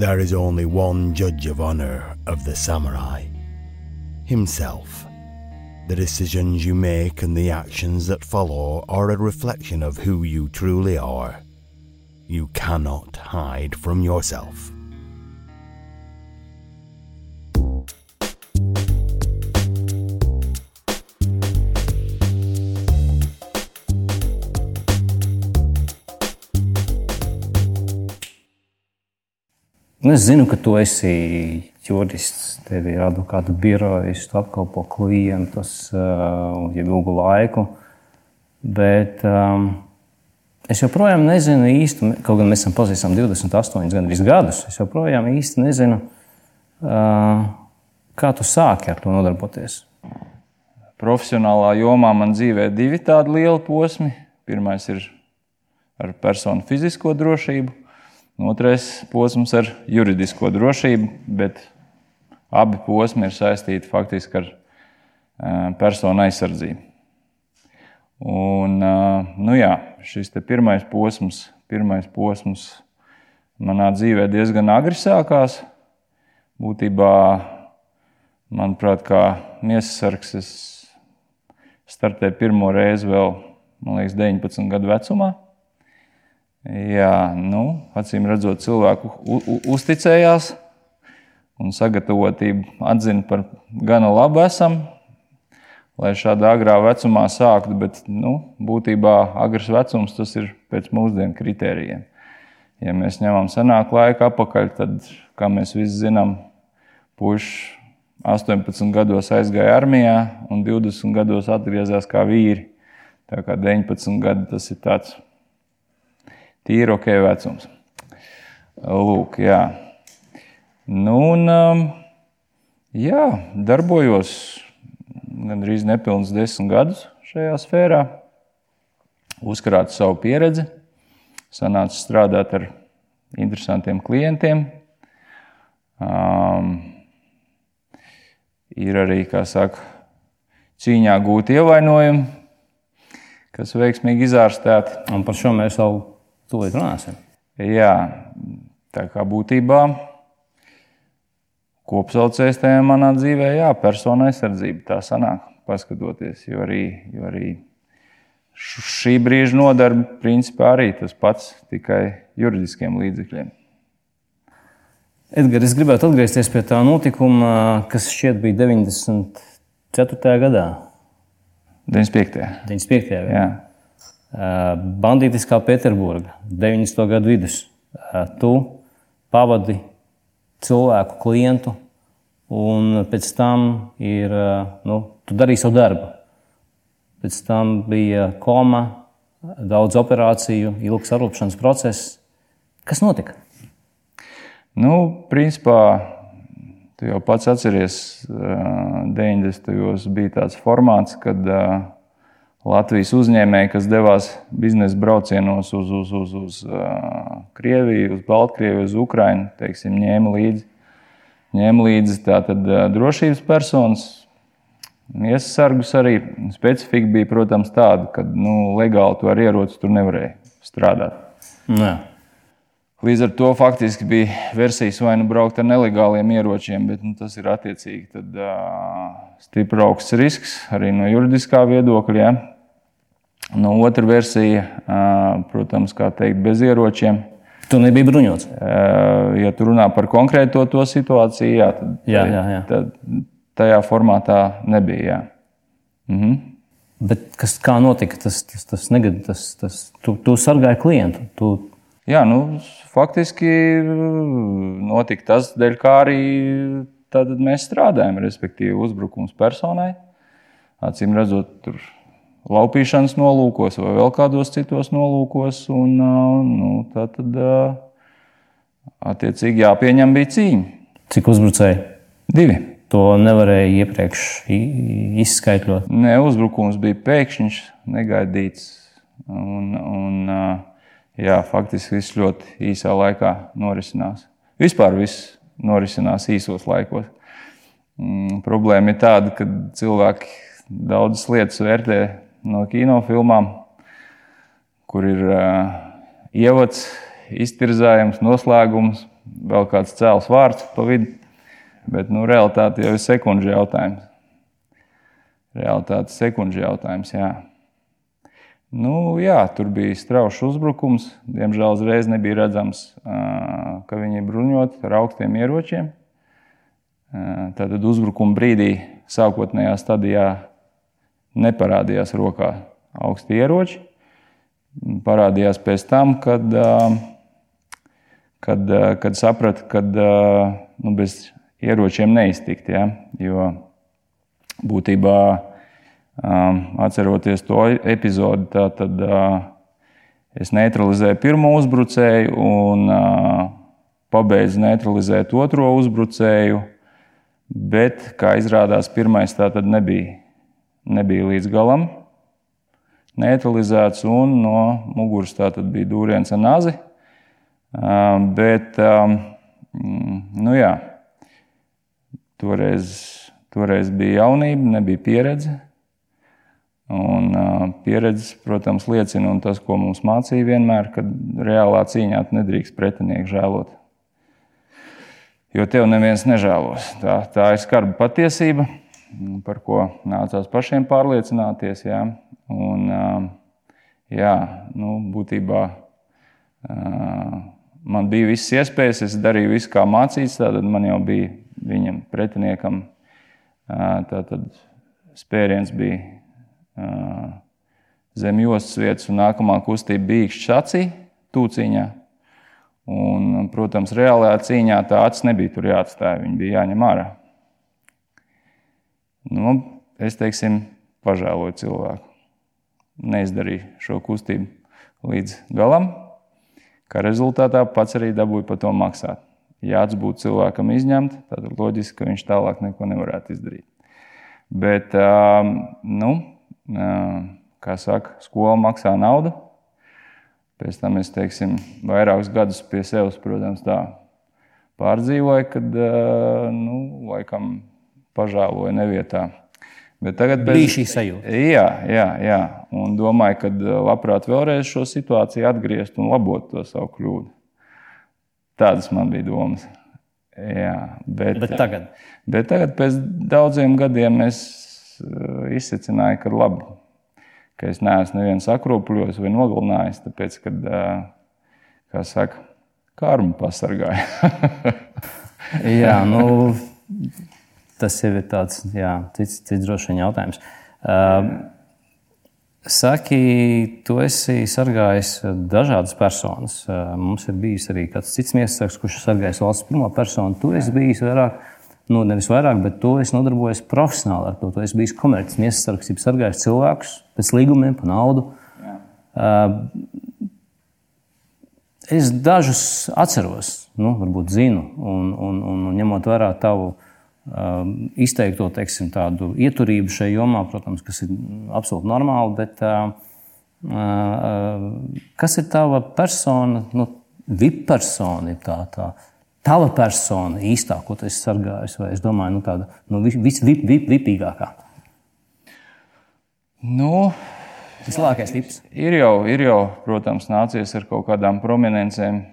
There is only one judge of honor of the samurai himself. The decisions you make and the actions that follow are a reflection of who you truly are. You cannot hide from yourself. Nu, es zinu, ka tu esi jurists, tev ir advokāta birojas, tu apkalpo klientus uh, jau ilgu laiku. Bet um, es joprojām nezinu īsti, kaut gan mēs esam pazīstami 28 gandrīz gadus, es joprojām īsti nezinu, uh, kā tu sāki ar to nodarboties. Profesionālā jomā man dzīvē ir divi tādi lieli posmi. Pirmais ir ar personu fizisko drošību, Otrais posms ar juridisko drošību, bet abi posmi ir saistīti faktiski ar personu aizsardzību. Un, nu jā, šis pirmais posms, pirmais posms manā dzīvē diezgan agri sākās. Būtībā, manuprāt, kā miesasargs, es startēju pirmo reizi vēl, man liekas, 19 gadu vecumā. Jā, nu, acīm redzot, cilvēku uzticējās un sagatavotību atzina par gana labu esam, lai šādā agrā vecumā sāktu. Bet nu, būtībā agrs vecums tas ir pēc mūsdienu kritērijiem. Ja mēs ņemam senāku laiku atpakaļ, tad, kā mēs visi zinām, puikas 18 gados aizgāja armijā un 20 gados atgriezās kā vīri. Tā kā 19 gadi tas ir tāds tīri ok vecums. Lūk, jā. Nu, un, um, jā, darbojos gandrīz nepilnus desmit gadus šajā sfērā, uzkrātu savu pieredzi, sanāca strādāt ar interesantiem klientiem. Um, ir arī, kā saka, cīņā gūti ievainojumi, kas veiksmīgi izārstēti. Un par šo mēs vēl Tūlīt runāsim. Jā, tā kā būtībā kopsaucējs tajā manā dzīvē, jā, persona aizsardzība. Tā sanāk, paskatoties, jo arī, jo arī šī brīža nodarbe principā arī tas pats, tikai juridiskiem līdzekļiem. Edgars, es gribētu atgriezties pie tā notikuma, kas šķiet bija 94. gadā. 95. 95. gadā. Jā. Bandītiskā Pēterburga, 90. gadu vidus. Tu pavadi cilvēku, klientu, un pēc tam ir, nu, tu darīji savu darbu. Pēc tam bija koma, daudz operāciju, ilgs arlapšanas process. Kas notika? Nu, principā, tu jau pats atceries, 90. gados bija tāds formāts, kad uh, Latvijas uzņēmēji, kas devās biznesa braucienos uz, uz, uz, uz uh, Krieviju, uz Baltkrieviju, uz Ukrajinu, teiksim, ņēma līdzi, ņēma līdzi tātad, uh, drošības personas, iesargus arī. Specifika bija, protams, tāda, ka nu, legāli to ar ieroci tur nevarēja strādāt. Nē. Līdz ar to faktiski bija versijas vai nu braukt ar nelegāliem ieročiem, bet nu, tas ir attiecīgi tad, uh, stipri augsts risks arī no juridiskā viedokļa. Ja? No nu, otra versija, protams, kā teikt, bez ieročiem. Tu nebija bruņots. Ja tu runā par konkrēto to situāciju, jā, tad, jā, jā, jā. tad tajā formātā nebija. Jā. Mhm. Bet kas, kā notika tas, tas, tas negatīvs? Tas, tas, tu, tu sargāji klientu. Tu... Jā, nu, faktiski notika tas, dēļ kā arī mēs strādājam, respektīvi uzbrukums personai. Acīm redzot, tur laupīšanas nolūkos vai vēl kādos citos nolūkos. Un, nu, tā tad attiecīgi jāpieņem bija cīņa. Cik uzbrucēji? Divi. To nevarēja iepriekš izskaidrot. Nē, uzbrukums bija pēkšņs, negaidīts. Un, un, jā, faktiski viss ļoti īsā laikā norisinās. Vispār viss norisinās īsos laikos. Mm, problēma ir tāda, ka cilvēki daudzas lietas vērtē no kinofilmām, kur ir uh, ievads, iztirzājums, noslēgums, vēl kāds cēls vārds pa vidu. Bet nu, realitāte jau ir sekundžu jautājums. Realitāte sekundžu jautājums. Jā. Nu, jā, tur bija strauji uzbrukums. Diemžēl uzreiz nebija redzams, ka viņi ir bruņoti ar augstiem ieročiem. Tātad uzbrukuma brīdī, sākotnējā stadijā, neparādījās rokā augsti ieroči. Parādījās pēc tam, kad, kad, kad saprata, ka nu, bez ieročiem neiztikt. Ja? Jo būtībā Atceroties to epizodi, tad es neutralizēju pirmo uzbrucēju un pabeidzu neutralizēt otro uzbrucēju. Bet, kā izrādās, pirmais tā tad nebija, nebija līdz galam neutralizēts, un no muguras tā tad bija dūriens ar nazi. Bet, nu jā, toreiz, toreiz bija jaunība, nebija pieredze. Un, uh, pieredze, protams, liecina, un tas, ko mums mācīja vienmēr, ka reālā cīņā nedrīkst pretinieku žēlot. Jo tev neviens nežēlos. Tā, tā ir skarba patiesība, par ko nācās pašiem pārliecināties. Jā. Un, uh, jā, nu, būtībā uh, man bija visas iespējas, es darīju visu, kā mācīts. Tad man jau bija viņam pretiniekam, tātad spēriens bija zem jostas vietas, un nākamā kustība bija acī, tūciņā. Un, protams, reālajā cīņā tā acis nebija tur jāatstāj, viņa bija jāņem ārā. Nu, es teiksim, pažēloju cilvēku. Neizdarīju šo kustību līdz galam, kā rezultātā pats arī dabūju par to maksāt. Ja acis būtu cilvēkam izņemta, tad loģiski, ka viņš tālāk neko nevarētu izdarīt. Bet, nu, kā saka, skola maksā naudu. Pēc tam es teiksim, vairākus gadus pie sevis, protams, tā pārdzīvoju, kad nu, laikam pažēloju nevietā. Bet tagad pēc... bija šī sajūta. Jā, jā, jā. Un domāju, ka labprāt vēlreiz šo situāciju atgriezt un labot to savu kļūdu. Tādas man bija domas. Jā, bet, bet tagad? Bet tagad, pēc daudziem gadiem, es Eh, izsacināja, ka labi, ka es neesmu nevienu sakropļojis vai nogalinājis, tāpēc, ka, eh, kā saka, karma pasargāja. jā, nu, tas jau ir tāds jā, cits, cits droši vien jautājums. Uh, Saki, tu esi sargājis dažādas personas. Mums ir bijis arī kāds cits miesasargs, kurš ir sargājis valsts pirmo personu. Tu esi bijis vairāk nu, nevis vairāk, bet to es nodarbojos profesionāli ar to. to es biju komerciāls iesargs, sargājis cilvēkus pēc līgumiem, pa naudu. Jā. Uh, es dažus atceros, nu, varbūt zinu, un, un, un, un ņemot vērā tavu uh, izteikto teiksim, ieturību šajā jomā, protams, kas ir absolūti normāli. Bet, uh, uh, kas ir tava persona, nu, VIP persona? Tā, tā, tava persona īstā, ko tu esi sargājis, vai es domāju, nu, tāda nu, visvipīgākā? Nu, Vislabākais tips. Ir jau, ir jau, protams, nācies ar kaut kādām prominentiem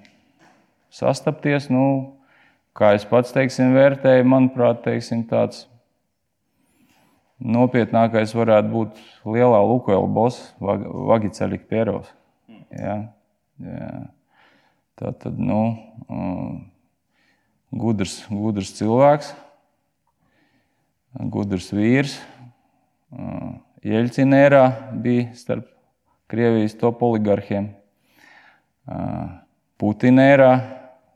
sastapties. Nu, kā es pats teiksim, vērtēju, manuprāt, teiksim, tāds nopietnākais varētu būt lielā Lukoila boss, Vagiceļa Pierovs. Ja? Ja. Tā tad, nu, um, gudrs, gudrs cilvēks, gudrs vīrs. Jeļcinērā bija starp Krievijas top oligarhiem. Putinērā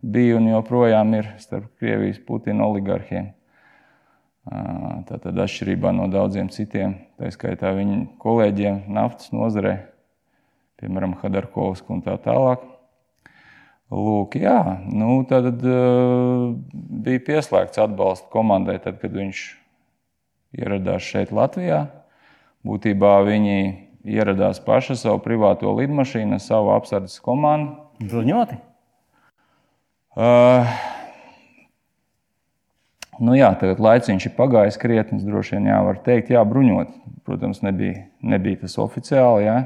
bija un joprojām ir starp Krievijas Putina oligarhiem. Tātad atšķirībā no daudziem citiem, tā skaitā viņa kolēģiem naftas nozarē, piemēram, Hadarkovsku un tā tālāk. Lūk, jā, nu, tad uh, bija pieslēgts atbalsta komandai, tad, kad viņš ieradās šeit, Latvijā. Būtībā viņi ieradās paši savu privāto lidmašīnu, savu apsardzes komandu. Bruņoti? Uh, nu jā, tagad laiciņš ir pagājis krietni, droši vien jā, var teikt, jā, bruņot. Protams, nebija, nebija tas oficiāli, jā.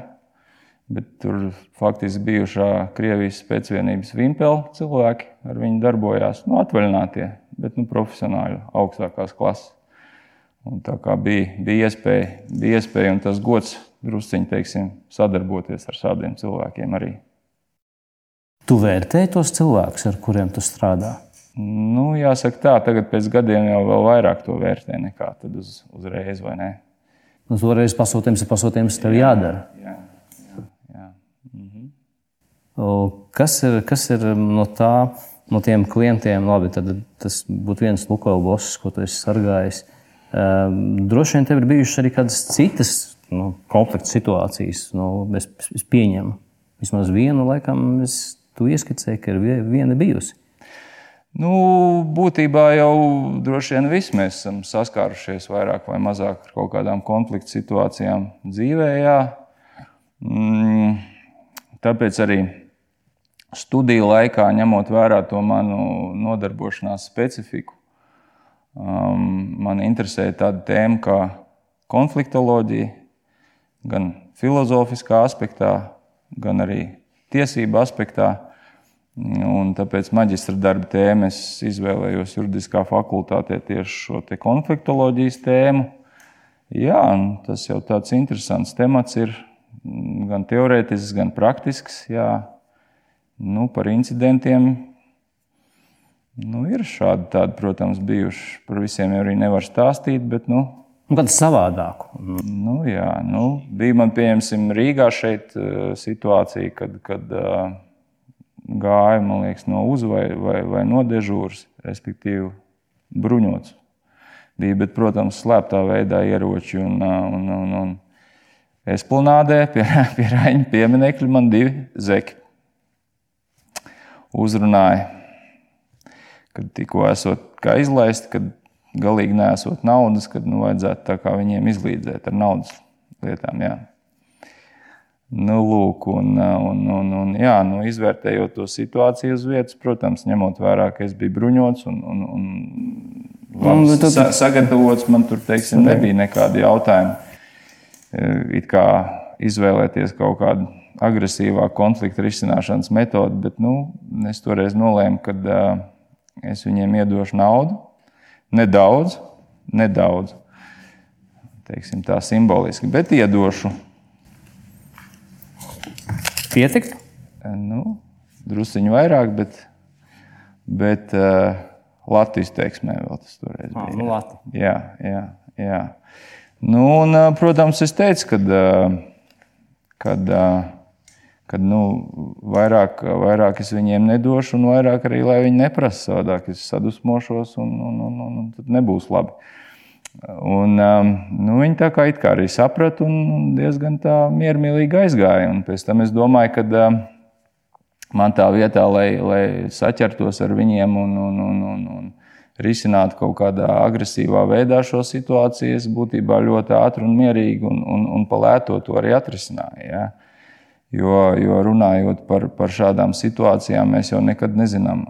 Bet tur faktiski bijušā Krievijas pēcvienības vimpela cilvēki ar viņu darbojās. Nu, atvaļinātie, bet nu, profesionāļi augstākās klases. Un tā kā bija, bija, iespēja, bija iespēja un tas gods drusciņi teiksim, sadarboties ar šādiem cilvēkiem arī. Tu vērtēji tos cilvēkus, ar kuriem tu strādā? Nu, jāsaka tā, tagad pēc gadiem jau vēl vairāk to vērtē nekā uz, uzreiz, vai ne? Uzreiz pasūtījums ir pasūtījums, tev jādara. Jā, jā, jā. Kas, ir, kas ir no tā, no tiem klientiem? Labi, tas būtu viens Lukoils boss, ko tu esi sargājis. Ehm, droši vien tev ir bijušas arī kādas citas nu, konflikta situācijas. Nu, es, es pieņemu, vismaz vienu laikam, es tu ieskicēji, ka ir viena bijusi. Nu, būtībā jau droši vien visi mēs esam saskārušies vairāk vai mazāk ar kaut kādām konflikta situācijām dzīvē. Jā. Mm, tāpēc arī studiju laikā, ņemot vērā to manu nodarbošanās specifiku, um, man interesēja tāda tēma kā konfliktoloģija, gan filozofiskā aspektā, gan arī tiesību aspektā. Un tāpēc maģistra darba tēmu es izvēlējos juridiskā fakultātē tieši šo te konfliktoloģijas tēmu. Jā, tas jau tāds interesants temats ir gan teorētisks, gan praktisks. Jā. Nu, par incidentiem nu, ir šādi, tādi, protams, bijuši. Par visiem jau arī nevar stāstīt, bet nu, nu, kādu savādāku. Nu, jā, nu, bija man, pieņemsim, Rīgā šeit eh, situācija, kad, kad uh, gāja liekas, no uz vai, vai, no dežūras, respektīvi bruņots. Bija, bet, protams, slēptā veidā ieroči. Un, un, un, un esplanādē pie, pie Raņa pieminiekļa man divi zeki uzrunāja, kad tikko esot izlaisti, kad galīgi nesot naudas, kad nu, vajadzētu viņiem izlīdzēt ar naudas lietām. Jā. Nu, lūk, un, un, un, un, jā, nu, izvērtējot to situāciju uz vietas, protams, ņemot vērā, ka es biju bruņots un, un, un labi, nu, tad... sa sagatavots, man tur teiksim, nebija nekādi jautājumi. E, it kā izvēlēties kaut kādu agresīvāku konflikta risināšanas metodi, bet nu, es toreiz nolēmu, ka uh, es viņiem iedošu naudu. Nedaudz, nedaudz, teiksim, tā simboliski, bet iedošu Pietiktu? Nu, Drusciņi vairāk, bet, bet uh, Latvijas teiksmē vēl tas toreiz bija. Ah, nu, Lati. jā, jā, jā. Nu, un, protams, es teicu, ka kad, kad, nu, vairāk, vairāk es viņiem nedošu, un vairāk arī, viņi neprasa savādāk, es sadusmošos, un, un, un, un, un tad nebūs labi. Un, um, nu, viņi tā kā, kā arī saprata un diezgan miermīlīgi aizgāja. Un pēc tam es domāju, ka um, man tā vietā, lai, lai saķertos ar viņiem un, un, un, un, un risinātu kaut kādā agresīvā veidā šo situāciju, es būtībā ļoti ātri un mierīgi un, un, un palēto to arī atrisināju. Ja? Jo, jo runājot par, par šādām situācijām, mēs jau nekad nezinām,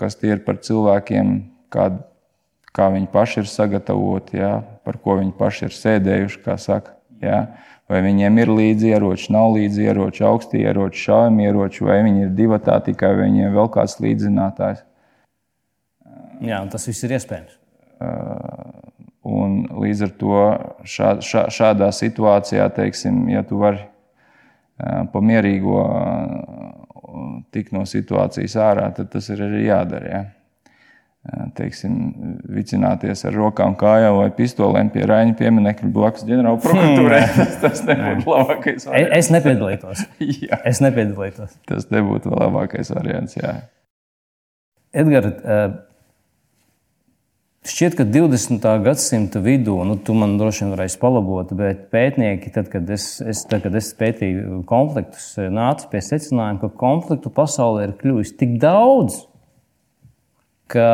kas tie ir par cilvēkiem, kādi kā viņi paši ir sagatavoti, jā, par ko viņi paši ir sēdējuši, kā saka. Jā. Vai viņiem ir līdzi ieroči, nav līdzi ieroči, augsti ieroči, šaujami ieroči, vai viņi ir divi tā tikai, vai viņiem vēl kāds līdzinātājs. Jā, tas viss ir iespējams. Un līdz ar to šā, šā, šādā situācijā, teiksim, ja tu vari pa mierīgo tikt no situācijas ārā, tad tas ir arī jādara. Ja? teiksim, vicināties ar rokām, kājām vai pistolēm pie Raņa pieminiekļa blakus ģenerāla prokuratūrai. Tas, tas nebūtu labākais variants. Es nepiedalītos. es nepiedalītos. Tas nebūtu labākais variants. Jā. Edgars, šķiet, ka 20. gadsimta vidū, nu, tu man droši vien varēsi palabot, bet pētnieki, tad, kad es, es, tad, kad es pētīju konfliktus, nāca pie secinājuma, ka konfliktu pasaulē ir kļuvis tik daudz ka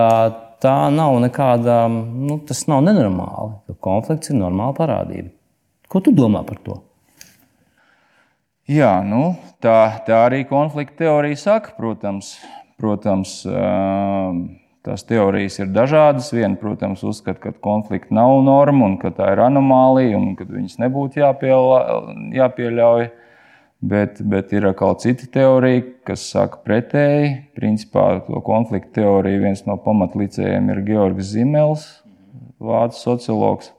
tā nav nekāda, nu, tas nav nenormāli, konflikts ir normāla parādība. Ko tu domā par to? Jā, nu, tā, tā arī konflikta teorija saka, protams. protams Tās teorijas ir dažādas. Viena, protams, uzskata, ka konflikta nav norma un ka tā ir anomālija un ka viņas nebūtu jāpieļauj. Bet, bet ir atkal cita teorija, kas saka pretēji. Principā to konfliktu teoriju viens no pamatlicējiem ir Georgs Zimels, vācu sociologs.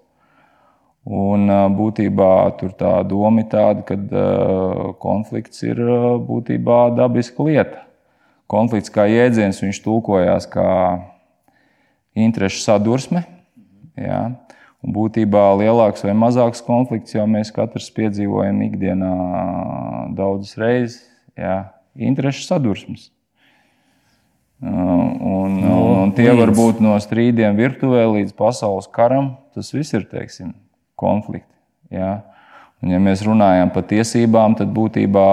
Un būtībā tur tā doma ir tāda, ka konflikts ir būtībā dabiska lieta. Konflikts kā jēdziens, viņš tulkojās kā interešu sadursme. Jā. Un būtībā lielāks vai mazāks konflikts jau mēs katrs piedzīvojam ikdienā daudzas reizes. Jā, interešu sadursmes. Un, no, un tie var būt no strīdiem virtuvē līdz pasaules karam. Tas viss ir teiksim, konflikti. Jā. Un, ja mēs runājam par tiesībām, tad būtībā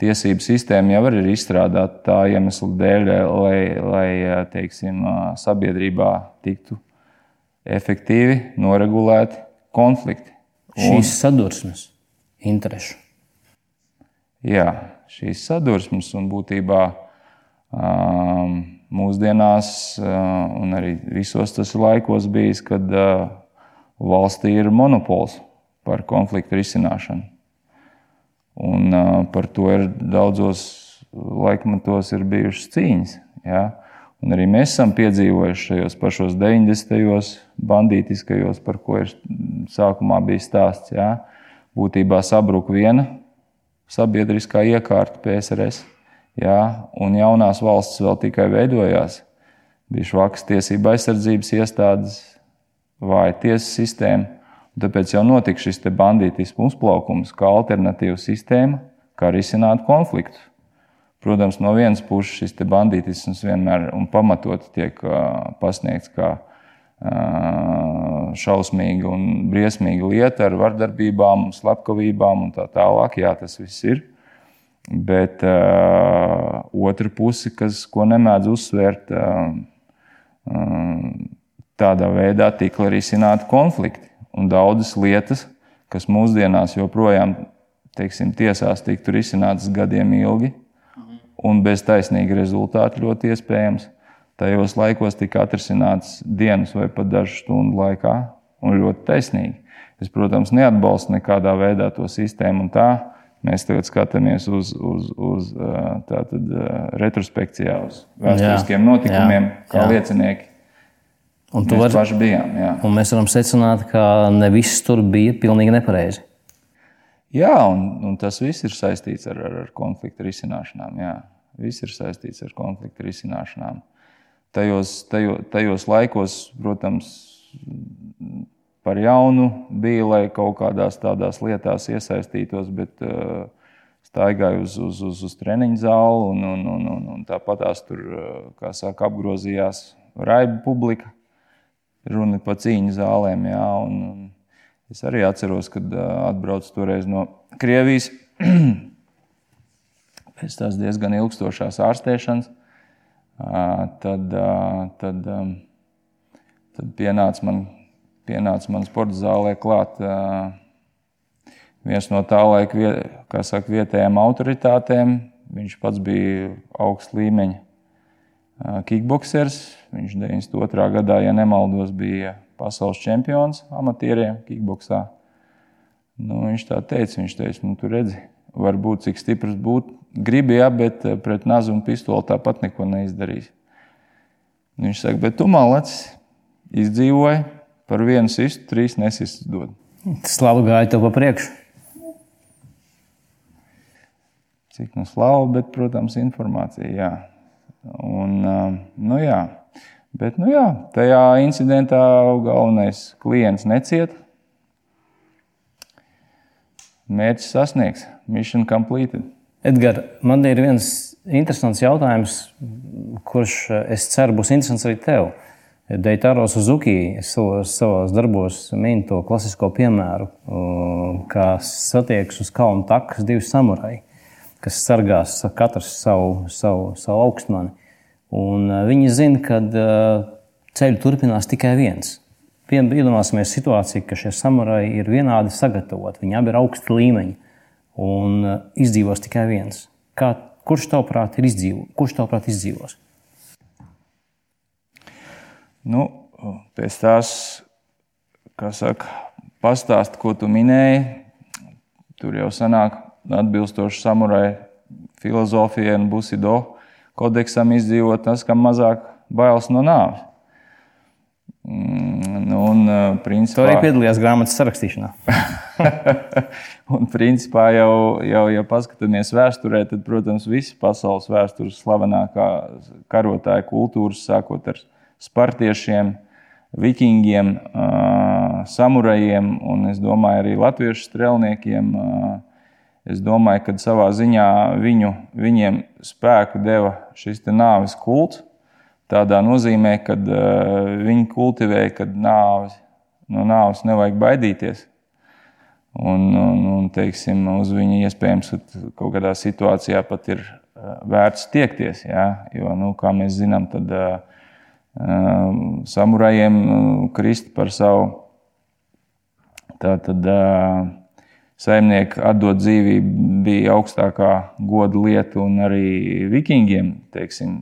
tiesību sistēma jau ir izstrādāta tā iemesla dēļ, lai, lai teiksim, sabiedrībā tiktu efektīvi noregulēti konflikti. Un, šīs sadursmes, interešu. Jā, šīs sadursmes un būtībā um, mūsdienās, uh, un arī visos tas laikos bijis, kad uh, valstī ir monopols par konfliktu risināšanu. Un, par to ir daudzos laikmetos ir bijušas cīņas. Ja? Un arī mēs esam piedzīvojuši šajos pašos 90. bandītiskajos, par ko ir sākumā bija stāsts. Jā. Būtībā sabruka viena sabiedriskā iekārta PSRS, jā, un jaunās valsts vēl tikai veidojās. Bija švakas tiesība aizsardzības iestādes, vāja tiesas sistēma. Tāpēc jau notika šis bandītismu uzplaukums, kā alternatīva sistēma, kā risināt konfliktus. Protams, no vienas puses šis bandītisms vienmēr un pamatot tiek pasniegts kā šausmīga un briesmīga lieta ar vardarbībām, slepkavībām un tā tālāk. Jā, tas viss ir. Bet uh, otra puse, kas, ko nemēdz uzsvērt, uh, uh, tādā veidā tika risināti konflikti. Un daudzas lietas, kas mūsdienās joprojām teiksim, tiesās tiktu risinātas gadiem ilgi, un bez taisnīga rezultāta ļoti iespējams. Tajos laikos tika atrisināts dienas vai pat dažu stundu laikā, un ļoti taisnīgi. Es, protams, neatbalstu nekādā veidā to sistēmu, un tā mēs tagad skatāmies uz, uz, uz tātad, retrospekcijā, uz vēsturiskiem notikumiem, jā, kā jā. liecinieki. Un mēs var, paši bijām. Jā. Un mēs varam secināt, ka ne viss tur bija pilnīgi nepareizi. Jā, un, un tas viss ir saistīts ar, ar, ar konfliktu risināšanām. Jā. Viss ir saistīts ar konfliktu risināšanām. Tajos, tajo, tajos laikos, protams, par jaunu bija, lai kaut kādās tādās lietās iesaistītos, bet uh, staigāju uz, uz, uz, uz treniņu zāli un, un, un, un, un tāpat tās tur, kā saka, apgrozījās raiba publika. Runa par cīņu zālēm. Jā, un, un, Es arī atceros, kad atbraucu toreiz no Krievijas. Pēc tās diezgan ilgstošās ārstēšanas, tad, tad, tad pienāca man, pienāca man sporta zālē klāt viens no tā laika saka, vietējām autoritātēm. Viņš pats bija augsts līmeņa kickboxers. Viņš 92. gadā, ja nemaldos, bija pasaules čempions amatieriem, kickboxā. Nu, viņš tā teica, viņš teica, nu, tur redzi, varbūt cik stiprs būt. Gribi, jā, bet eh, pret nazu un pistoli tāpat neko neizdarīs. Nu, viņš saka, bet tu malacis izdzīvoji par vienu sistu, trīs nesistus dod. Slavu gāja tev pa priekšu. Cik nu slavu, bet, protams, informācija, jā. Un, eh, nu jā. Bet, nu jā, tajā incidentā galvenais klients necieta. Mērķis sasniegts, mission completed. Edgars, man ir viens interesants jautājums, kurš es ceru būs interesants arī tev. Deitaro Suzuki savos, darbos min to klasisko piemēru, kā satiekas uz kalnu takas divi samurai, kas sargās katrs savu, savu, savu augstmani. Un eh, viņi zina, ka eh, ceļu turpinās tikai viens. Iedomāsimies situāciju, ka šie samurai ir vienādi sagatavoti, viņi abi ir augsti līmeņi un eh, izdzīvos tikai viens. Kā, kurš tavuprāt ir izdzīvo, kurš tavuprāt izdzīvos? Nu, pēc tās, kā saka, pastāst, ko tu minēji, tur jau sanāk atbilstoši samurai filozofijai un busido kodeksam izdzīvot tas, kam mazāk bailes no nāves. Mm, nu, un, principā, Tu arī piedalījies grāmatas sarakstīšanā. un, principā, jau, jau, ja paskatāmies vēsturē, tad, protams, visi pasaules vēstures slavenākā karotāja kultūras, sākot ar spartiešiem, vikingiem, samurajiem un, es domāju, arī latviešu strēlniekiem. Es domāju, ka savā ziņā viņu, viņiem spēku deva šis nāves kults Tādā nozīmē, ka uh, viņi kultivēja, ka nāves, no nāves nevajag baidīties. Un, un, un teiksim, uz viņu iespējams kaut kādā situācijā pat ir uh, vērts tiekties. Ja? Jo, nu, kā mēs zinām, tad uh, samurajiem krist par savu tātad, uh, saimnieku atdot dzīvību bija augstākā goda lieta, un arī vikingiem teiksim,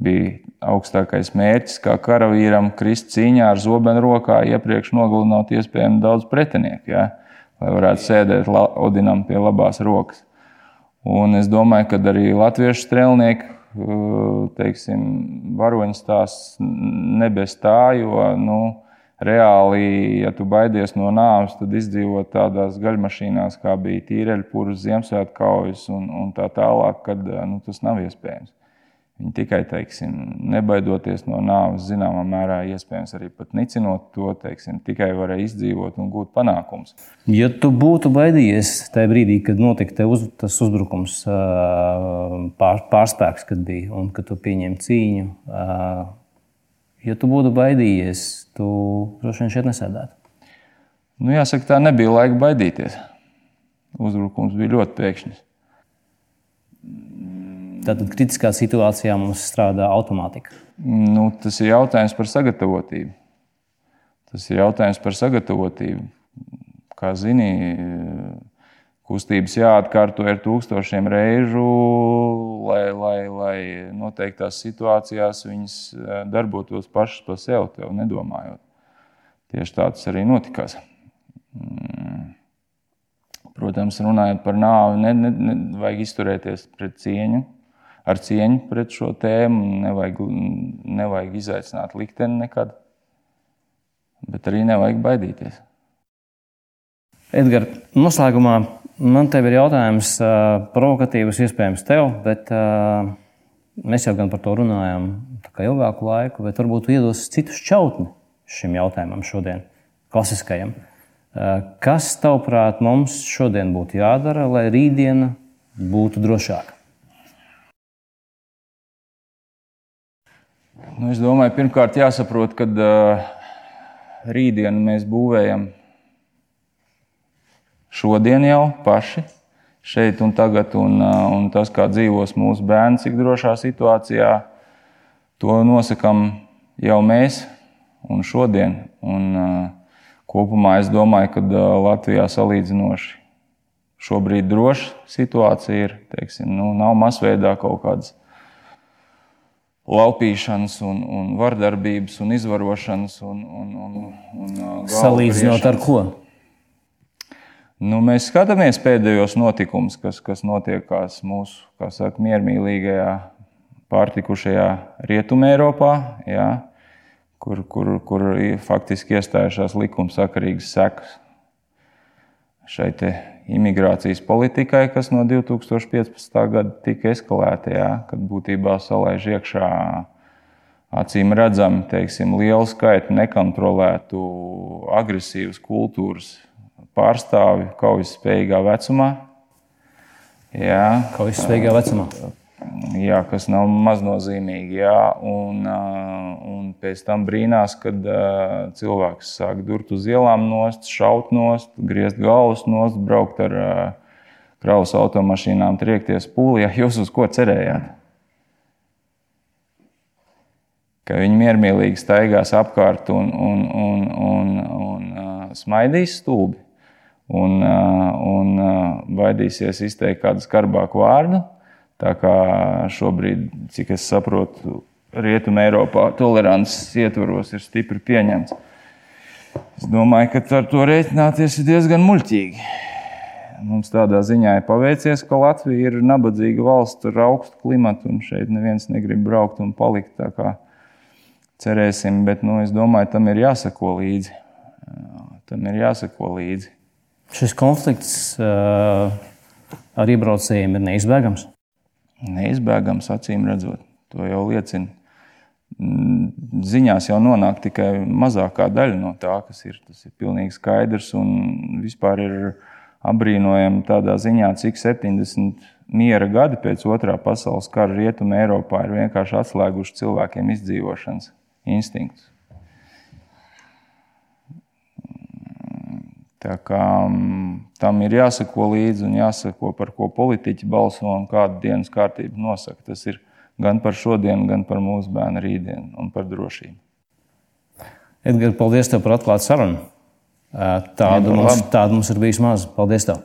bija augstākais mērķis, kā karavīram krist cīņā ar zobenu rokā, iepriekš nogalinot iespējami daudz pretinieku, ja, lai varētu sēdēt Odinam pie labās rokas. Un es domāju, ka arī latviešu strēlnieki, teiksim, varoņi stāsts nebez tā, jo, nu, reāli, ja tu baidies no nāves, tad izdzīvot tādās gaļmašīnās, kā bija tīreļpūras, Ziemassvētku kaujas un, un tā tālāk, kad nu, tas nav iespējams. Viņi tikai teiksim, nebaidoties no nāves, zināmā mērā, iespējams, arī pat nicinot to, teiksim, tikai varēja izdzīvot un gūt panākumus. Ja tu būtu baidījies tajā brīdī, kad notika uz, tas uzbrukums, pār, pārspēks, kad bija un kad tu pieņēmi cīņu, ja tu būtu baidījies, tu droši vien šeit nesēdētu. Nu, jāsaka, tā nebija laika baidīties. Uzbrukums bija ļoti pēkšņs. Tātad kritiskā situācijā mums strādā automātika. Nu, tas ir jautājums par sagatavotību. Tas ir jautājums par sagatavotību. Kā zini, kustības jāatkārto ir tūkstošiem reižu, lai, lai, lai noteiktās situācijās viņas eh, darbotos pašas par sevi, tev nedomājot. Tieši tā tas arī notikās. Mm. Protams, runājot par nāvi, ne, ne, ne, vajag izturēties pret cieņu, ar cieņu pret šo tēmu. Nevajag, nevajag izaicināt likteni nekad, bet arī nevajag baidīties. Edgars, noslēgumā man te ir jautājums, provokatīvs iespējams tev, bet mēs jau gan par to runājam ilgāku laiku, bet varbūt iedos citu šķautni šim jautājumam šodien, klasiskajam. Kas, tavuprāt, mums šodien būtu jādara, lai rītdiena būtu drošāka? Nu, es domāju, pirmkārt, jāsaprot, ka uh, rītdienu mēs būvējam šodien jau paši, šeit un tagad, un, un tas, kā dzīvos mūsu bērni, cik drošā situācijā, to nosakām jau mēs un šodien. Un, kopumā es domāju, ka Latvijā salīdzinoši šobrīd droša situācija ir. Teiksim, nu, nav masveidā kaut kādas laupīšanas, un, un vardarbības un izvarošanas. Un, un, un, un, Salīdzinot ar ko? Nu, mēs skatāmies pēdējos notikumus, kas, kas notiekās mūsu saka, miermīlīgajā, pārtikušajā Rietumē, Eiropā, jā, kur, kur, kur faktiski iestājušās likumsakarīgas sekas šai imigrācijas politikai, kas no 2015. gada tika eskalēta, jā, kad būtībā salaiž iekšā acīm redzami teiksim, lielu skaitu nekontrolētu, agresīvas kultūras pārstāvju kaujas spējīgā vecumā. Jā, kaujas spējīgā vecumā jā, kas nav maznozīmīgi. Jā, un, un pēc tam brīnās, kad cilvēks sāk durt uz ielām, nost, šaut nost, griezt galvas nost, braukt ar kravas automašīnām, triekties pūlī. Jūs uz ko cerējāt? Ka viņi miermīlīgi staigās apkārt un, un, un, un, un smaidīs stulbi un, un baidīsies izteikt kādu skarbāku vārdu Tā kā šobrīd, cik es saprotu, Rietumē Eiropā tolerances ietvaros ir stipri pieņemts. Es domāju, ka ar to rēķināties ir diezgan muļķīgi. mums tādā ziņā ir paveicies, ka Latvija ir nabadzīga valsts ar augstu klimatu, un šeit neviens negrib braukt un palikt. Cerēsim, bet nu, es domāju, tam ir jāsako līdzi. Tam ir jāsako līdzi. Šis konflikts uh, ar iebraucējiem ir neizbēgams. Neizbēgams, acīm redzot, to jau liecina ziņās jau nonāk tikai mazākā daļa no tā, kas ir. Tas ir pilnīgi skaidrs un vispār ir apbrīnojami tādā ziņā, cik 70 miera gadi pēc otrā pasaules kara rietumē Eiropā ir vienkārši atslēguši cilvēkiem izdzīvošanas instinktus. Tā kā tam ir jāsako līdzi un jāsako, par ko politiķi balso un kādu dienas kārtību nosaka. Tas ir gan par šodienu, gan par mūsu bērnu rītdienu un par drošību. Edgars, paldies tev par atklātu sarunu. Tādu mums, tādu mums ir bijis maz. Paldies! Tev.